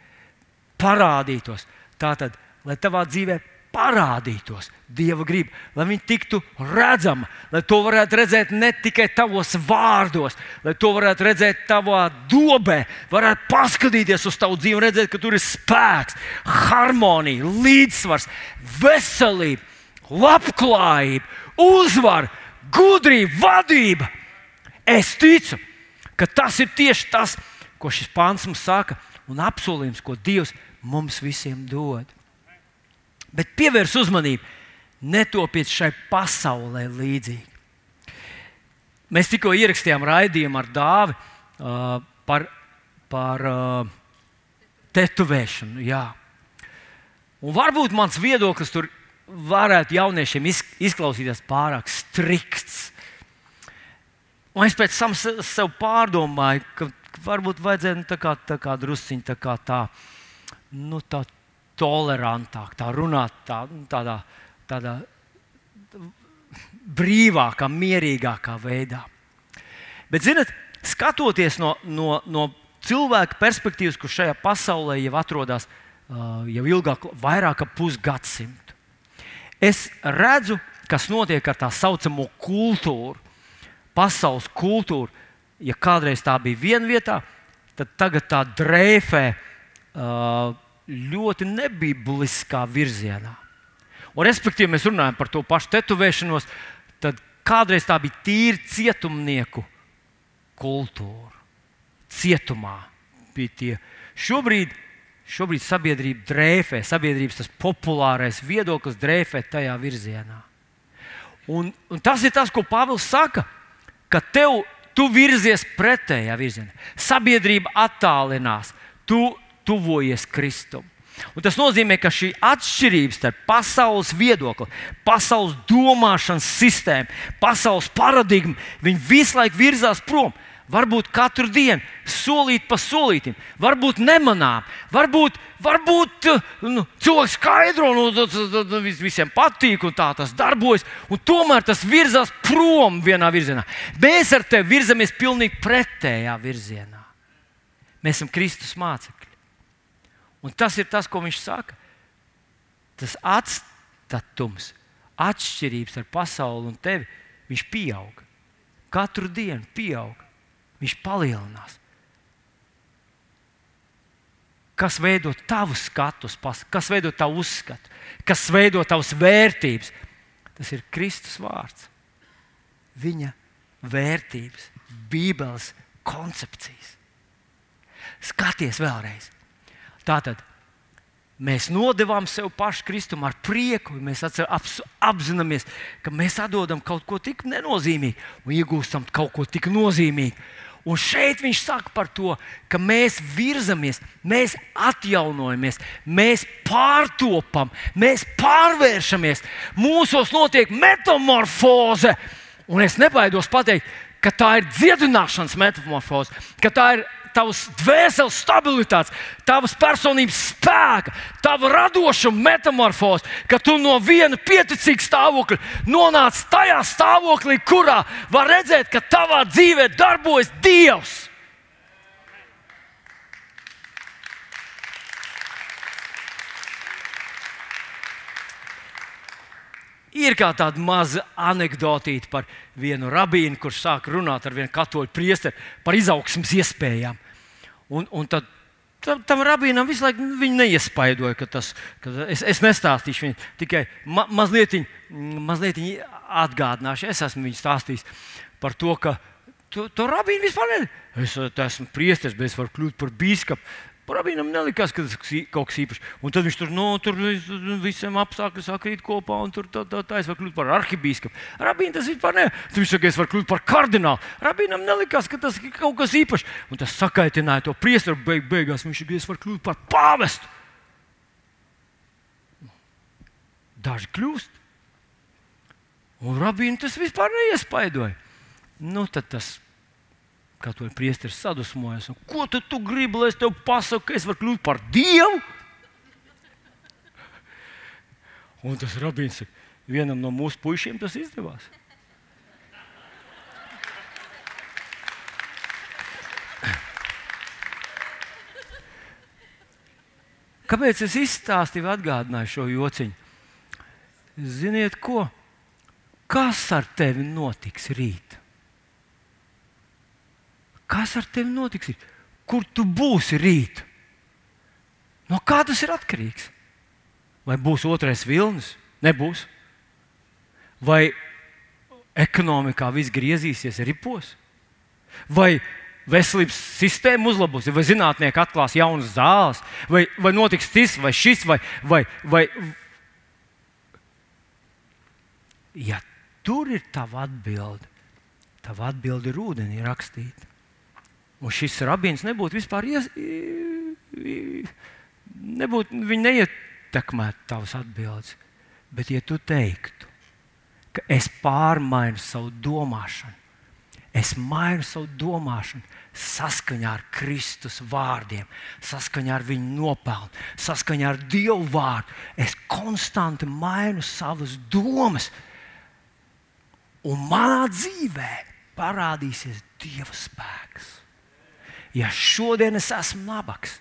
Parādītos. Tātad, lai tavā dzīvē parādītos Dieva griba, lai viņi tiktu redzama, lai to varētu redzēt ne tikai tavos vārdos, lai to varētu redzēt tavā dobē, varētu paskatīties uz tavu dzīvi un redzēt, ka tur ir spēks, harmonija, līdzsvars, veselība, labklājība, uzvara, gudrība, vadība. Es ticu, ka tas ir tieši tas, ko šis pāns mums saka, un apsolījums, ko Dievs mums visiem dod. Bet pievērs uzmanību, netopiet šai pasaulē līdzīgi. Mēs tikko ierakstījām raidījumu ar dāvi uh, par, par uh, tetovēšanu. Jā. Un varbūt mans viedoklis tur varētu jauniešiem izklausīties pārāk strikts. Un es pēc tam sev pārdomāju, ka varbūt vajadzēja nu, tā kā, tā kā drusciņā tā, kā tā, nu, tā tolerantāk, tā runāt tā, tādā, tādā brīvākā, mierīgākā veidā. Bet, zinot, skatoties no, no, no cilvēka perspektīvas, kurš šajā pasaulē jau atrodas uh, jau ilgāk, vairāk kā pusgadsimtu, es redzu, kas notiek ar tā saucamo kultūru, pasaules kultūru. Ja kādreiz tā bija viena vietā, tad tagad tā drēfē uh, ļoti nebibliskā virzienā. Un, respektīvi, mēs runājam par to pašu tetovēšanos, tad kādreiz tā bija tīra cietumnieku kultūra. Cietumā bija tie. Šobrīd, šobrīd sabiedrība drēfē, sabiedrības populārais viedoklis drēfē tajā virzienā. Un, un tas ir tas, ko Pāvils saka, ka tev tu virzies pretējā virzienā. Sabiedrība attālinās, tu tuvojies Kristum. Un tas nozīmē, ka šī atšķirība starp pasaules viedokli, pasaules domāšanas sistēmu, pasaules paradigmu, viņi visu laiku virzās prom. Varbūt katru dienu, solīt pa solītam, varbūt nemanām, varbūt, varbūt nu, cilvēks skaidro, nu, nu, visiem patīk, un tā tas darbojas, un tomēr tas virzās prom vienā virzienā. Mēs ar tevi virzamies pilnīgi pretējā virzienā. Mēs esam Kristus mācekļi. Un tas ir tas, ko viņš saka. Tas atstatums, atšķirības ar pasauli un tevi, viņš pieaug. Katru dienu pieaug viņš palielinās. Kas veido tavu skatu, kas veido tavu uzskatu, kas veido tavas vērtības? Tas ir Kristus vārds. Viņa vērtības, Bībeles koncepcijas. Skaties vēlreiz. Tātad mēs nodevām sev pašu Kristum ar prieku, mēs apzināmies, ka mēs atdodam kaut ko tik nenozīmīgu un iegūstam kaut ko tik nozīmīgu. Un šeit viņš saka par to, ka mēs virzamies, mēs atjaunojamies, mēs pārtopam, mēs pārvēršamies. Mūsos notiek metamorfoze. Un es nebaidos pateikt, ka tā ir dziedināšanas metamorfoze, ka tā ir tavas dvēseles stabilitātes, tavas personības spēka, tava radošuma metamorfoze, ka tu no viena pieticīga stāvokļa nonāc tajā stāvoklī, kurā var redzēt, ka tavā dzīvē darbojas Dievs. Ir kā tāda maza anekdotīte par vienu rabīnu, kurš sāk runāt ar vienu katoļu priesteri par izaugsmas iespējām. Un, un tad tam, tam rabīnam visu laiku neiespaidoja, ka tas ka es, es nestāstīšu viņu, tikai ma, mazliet, mazliet atgādināšu. Es esmu viņu stāstījis par to, ka to, to rabīnu vispār ne. Es esmu priesteris, bet es varu kļūt par biskupu. Rabīnam nelikās, ka tas kaut kas īpašs. Un tad viņš tur, no, tur visiem apstākļiem sakrīt kopā, un tur tā, tā, tā es varu kļūt par arhibīskapu. Rabīnam tas vispār ne. Tad viņš saka, es varu kļūt par kardinālu. Rabīnam nelikās, ka tas ir kaut kas īpašs. Un tas sakaitināja to priesteru beig, beigās. Viņš saka, es varu kļūt par pāvestu. Daži kļūst. Un rabīnam tas vispār neiespaidoja. Nu, tad tas kā to ir priesteris sadusmojies. Ko tu, tu gribi, lai es tev pasaku, ka es varu kļūt par dievu? Un tas rabīns vienam no mūsu puišiem tas izdevās. Kāpēc es izstāstīju, atgādināju šo jociņu? Ziniet, ko? Kas ar tevi notiks rīt? Kas ar tevi notiks? Kur tu būsi rīt? No kā tas ir atkarīgs? Vai būs otrais vilnis? Nebūs. Vai ekonomikā viss griezīsies ripos? Vai veselības sistēma uzlabosies, vai zinātnieki atklās jaunas zāles, vai, vai notiks tas, vai šis, vai, vai, vai. Ja tur ir tava atbilde, tava atbilde ir ūdenī rakstīta. Un šis rabīns nebūtu vispār ies, nebūtu, viņi neietekmētu tavas atbildes. Bet, ja tu teiktu, ka es pārmainu savu domāšanu, Es mainu savu domāšanu saskaņā ar Kristus vārdiem, saskaņā ar viņa nopelnu, saskaņā ar Dievu vārdu. Es konstanti mainu savas domas, un manā dzīvē parādīsies Dieva spēks. Ja šodien es esmu nabaks,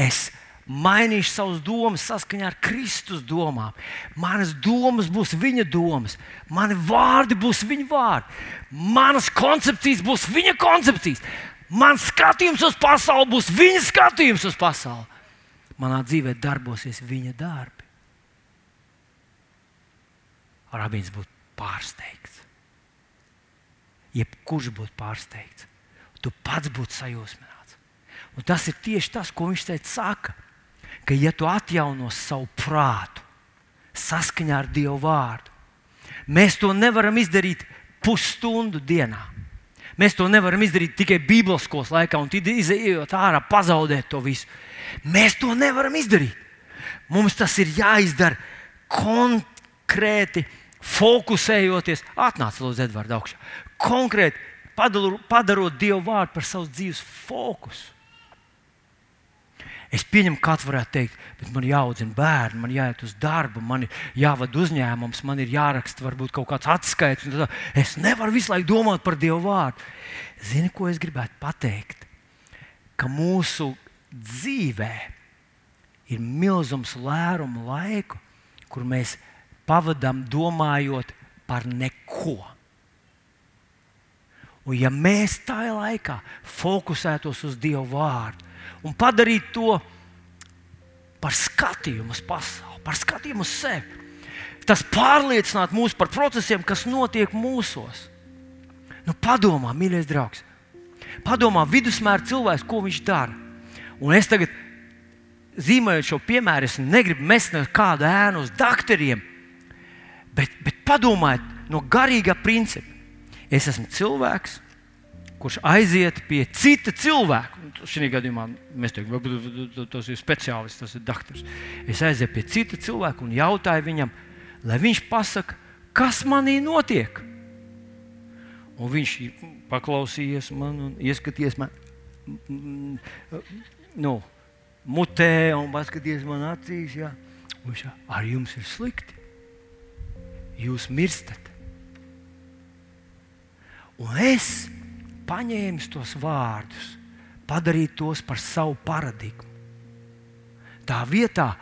es mainīšu savas domas saskaņā ar Kristus domām. Manas domas būs viņa domas, mani vārdi būs viņa vārdi, manas koncepcijas būs viņa koncepcijas, mans skatījums uz pasauli būs viņa skatījums uz pasauli. Manā dzīvē darbosies viņa darbi. Rabīns būtu pārsteigts. Jebkurš būtu pārsteigts. Tu pats būtu sajūsmināts. Un tas ir tieši tas, ko viņš teica. Saka ka, ja tu atjauno savu prātu saskaņā ar Dievu vārdu, mēs to nevaram izdarīt pusstundu dienā. Mēs to nevaram izdarīt tikai Bībeles skolas laikā, un tad izējot ārā, pazaudēt to visu. Mēs to nevaram izdarīt. Mums tas ir jāizdara konkrēti, fokusējoties. Atnāc, Lūdzu, Edvards, augšā. Konkrēti padarot Dievu vārdu par savu dzīves fokusu. Es pieņemu, kāds varētu teikt, bet man jāaudzina bērni, man jāiet uz darbu, man ir jāvada uzņēmums, man ir jāraksta varbūt kaut kāds atskaits. Es nevaru visu laiku domāt par Dievu vārdu. Zini, ko es gribētu pateikt? Ka mūsu dzīvē ir milzums lērumu laiku, kur mēs pavadām domājot par neko. Un ja mēs tajā laikā fokusētos uz Dievu vārdu, un padarīt to par skatījumu uz pasauli, par skatījumu uz sevi. Tas pārliecinātu mūs par procesiem, kas notiek mūsos. Nu, padomā, mīļais draugs, padomā, vidusmēra cilvēks, ko viņš dara. Un es tagad, zīmējot šo piemēru, es negribu mest kādu ēnu uz doktoriem, bet, bet padomājiet no garīga principa. Es esmu cilvēks, kurš aiziet pie cita cilvēka. Šī gadījumā mēs teiktu, varbūt tas ir speciālists, tas ir doktors. Es aizēju pie cita cilvēka un jautāju viņam, lai viņš pasakā, kas manī notiek. Un viņš paklausījās man un ieskaties man nu, mutē un paskaties man acīs. Jā. Viņš ar jums ir slikti. Jūs mirstat. Un es paņēmis tos vārdus, padarīt tos par savu paradigmu. Tā vietā,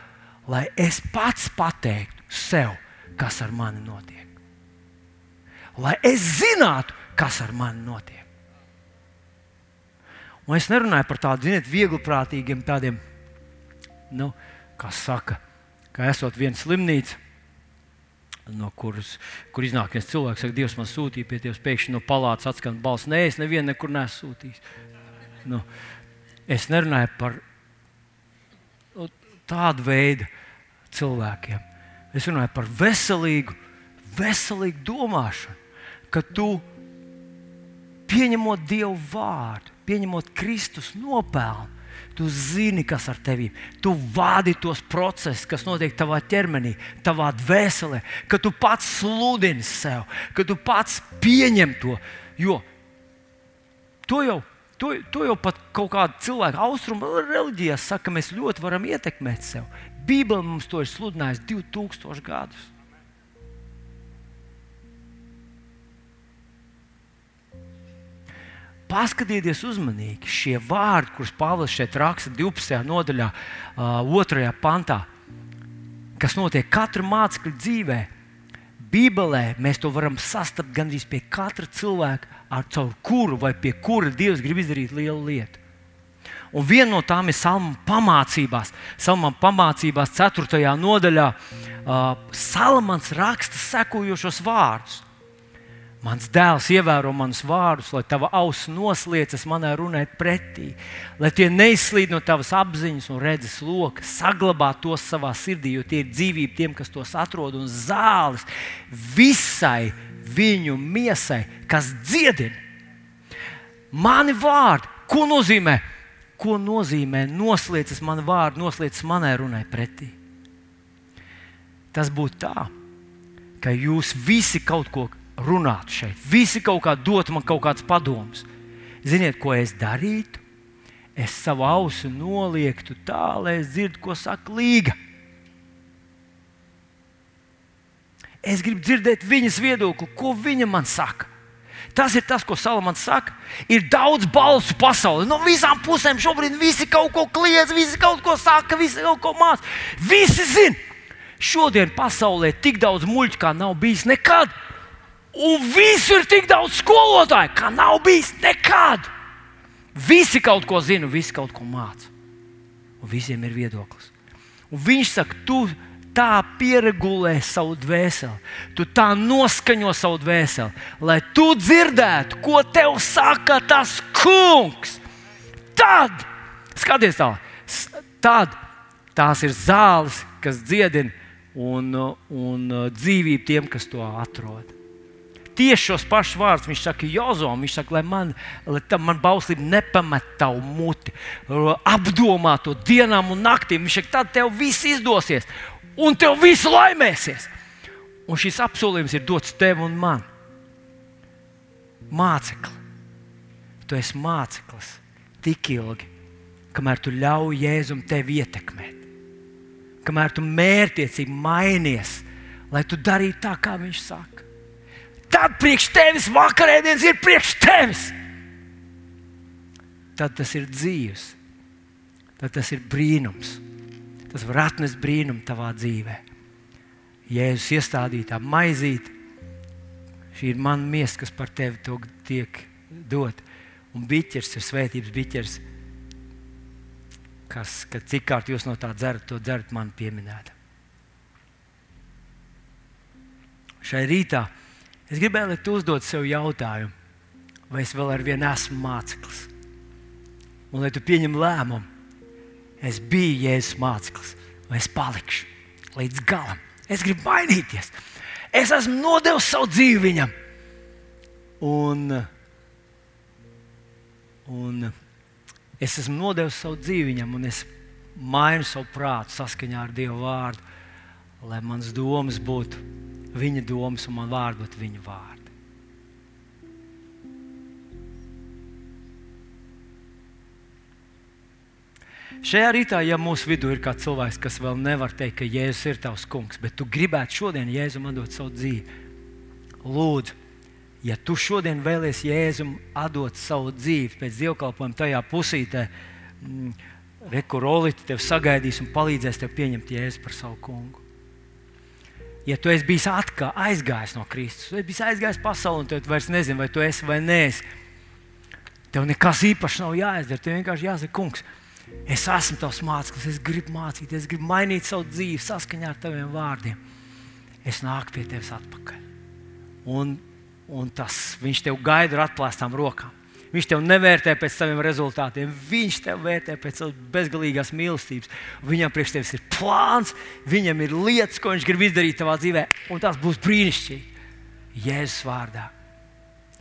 lai es pats pateiktu sev, kas ar mani notiek. Lai es zinātu, kas ar mani notiek. Un es nerunāju par tādiem, ziniet, viegliprātīgiem, tādiem, nu, kā saka, ka esot viena slimnīca no kuras kur iznāk viens cilvēks, saka, Dievs man sūtīja pie tevis, pēkšņi no palātas atskan balss. Nē, es nevienu nekur neesmu sūtījis. Nu, es nerunāju par nu, tādu veidu cilvēkiem. Es runāju par veselīgu, veselīgu domāšanu, ka tu pieņemot Dievu vārdu, pieņemot Kristus nopelnu, Tu zini, kas ar tevi ir. Tu vādi tos procesus, kas notiek tavā ķermenī, tavā dvēselē, ka tu pats sludini sev, ka tu pats pieņem to. Jo to jau, to, to jau pat kaut kāda cilvēka austrumu reliģijā saka, ka mēs ļoti varam ietekmēt sevi. Bībele mums to ir sludinājusi 2000 gadus. Paskatieties uzmanīgi šie vārdi, kurus Pāvils šeit raksta 12. nodaļā, 2. pantā, kas notiek katra mācekļa dzīvē. Bībelē mēs to varam sastapt gandrīz pie katra cilvēka, ar kuru vai pie kura Dievs grib izdarīt lielu lietu. Un viena no tām ir salma pamācībās. Salmām pamācībās, 4. nodaļā, uh, Salamans raksta sekojošos vārdus. Mans dēls ievēro manus vārdus, lai tava auss nosliecas manai runai pretī, lai tie neizslīd no tavas apziņas un redzes loka, saglabā tos savā sirdī, jo tie ir dzīvība tiem, kas tos atrod, un zāles visai viņu miesai, kas dziedina. Mani vārdi, ko nozīmē? Ko nozīmē noslēdzas mani vārdi, noslēdzas manai runai pretī? Tas būtu tā, ka jūs visi kaut ko runātu šeit. Visi kaut kā dotu man kaut kādas padomas. Ziniet, ko es darītu? Es savu ausu noliektu tā, lai es dzirdu, ko saka Līga. Es gribu dzirdēt viņas viedokli, ko viņa man saka. Tas ir tas, ko Salamans saka. Ir daudz balsu pasaulē. No visām pusēm šobrīd visi kaut ko kliedz, visi kaut ko saka, visi kaut ko māca. Visi zina, šodien pasaulē tik daudz muļķu, kā nav bijis nekad. Un visur ir tik daudz skolotāju, kā nav bijis nekad. Visi kaut ko zina, visi kaut ko māca. Un visiem ir viedoklis. Un viņš saka, tu tā pieregulē savu dvēseli, tu tā noskaņo savu dvēseli, lai tu dzirdētu, ko tev saka tas kungs. Tad, skaties tā, tad tās ir zāles, kas dziedina un, un dzīvību tiem, kas to atrod. Tieši šos pašus vārdus viņš saka Jozom. Viņš saka, lai man, lai man bauslība nepamet tavu muti, apdomā to dienām un naktīm. Viņš saka, tad tev viss izdosies un tev viss laimēsies. Un šis apsolījums ir dots tev un man. Mācekli. Tu esi māceklis tik ilgi, kamēr tu ļauj Jēzum tevi ietekmēt. Kamēr tu mērķiecīgi mainies, lai tu darītu tā, kā viņš saka. Tad priekš tevis vakarēdienas ir priekš tevis. Tad tas ir dzīves, tad tas ir brīnums tas var atnest brīnumu tavā dzīvē. Jēzus iestādītā maizīte, šī ir mana miesa, kas par tevi tiek dot. Un biķers ir svētības biķers, kas, kad cik kārt jūs no tā dzerat, to dzerat man pieminēta. Šai rītā es gribēju, lai tu uzdod sev jautājumu, vai es vēl ar vienu esmu māceklis. Un lai tu pieņem lēmumu, es biju Jēzus māceklis, un es palikšu līdz galam. Es gribu mainīties. Es esmu nodevis savu dzīvi viņam. Un, un es esmu nodevis savu dzīvi viņam, un es mainu savu prātu saskaņā ar Dieva vārdu, lai mans domas būtu viņa domas un man vārdi būtu viņa vārdi. Šajā rītā, ja mūsu vidū ir kāds cilvēks, kas vēl nevar teikt, ka Jēzus ir tavs kungs, bet tu gribētu šodien Jēzum atdot savu dzīvi, lūdzu, ja tu šodien vēlies Jēzum atdot savu dzīvi pēc dievkalpojuma tajā pusītē, mm, rekurolīte tev sagaidīs un palīdzēs tev pieņemt Jēzu par savu kungu. Ja tu esi bijis atkal aizgājis no Kristus, tu esi aizgājis pasaulē, un tu vairs nezini, vai tu esi vai nē, tev nekas īpašs nav jāizdara. Tev vienkārši jāsaka, kungs, Es esmu tavs māceklis, es gribu mācīties, es gribu mainīt savu dzīvi saskaņā ar taviem vārdiem. Es nāku pie tevis atpakaļ. Un, un tas viņš tev gaida ar atklātām rokām. Viņš tev nevērtē pēc saviem rezultātiem, viņš tev vērtē pēc savas bezgalīgās mīlestības. Viņam priekš tevis ir plāns, viņam ir lietas, ko viņš grib izdarīt tavā dzīvē, un tas būs brīnišķīgi. Jēzus vārdā.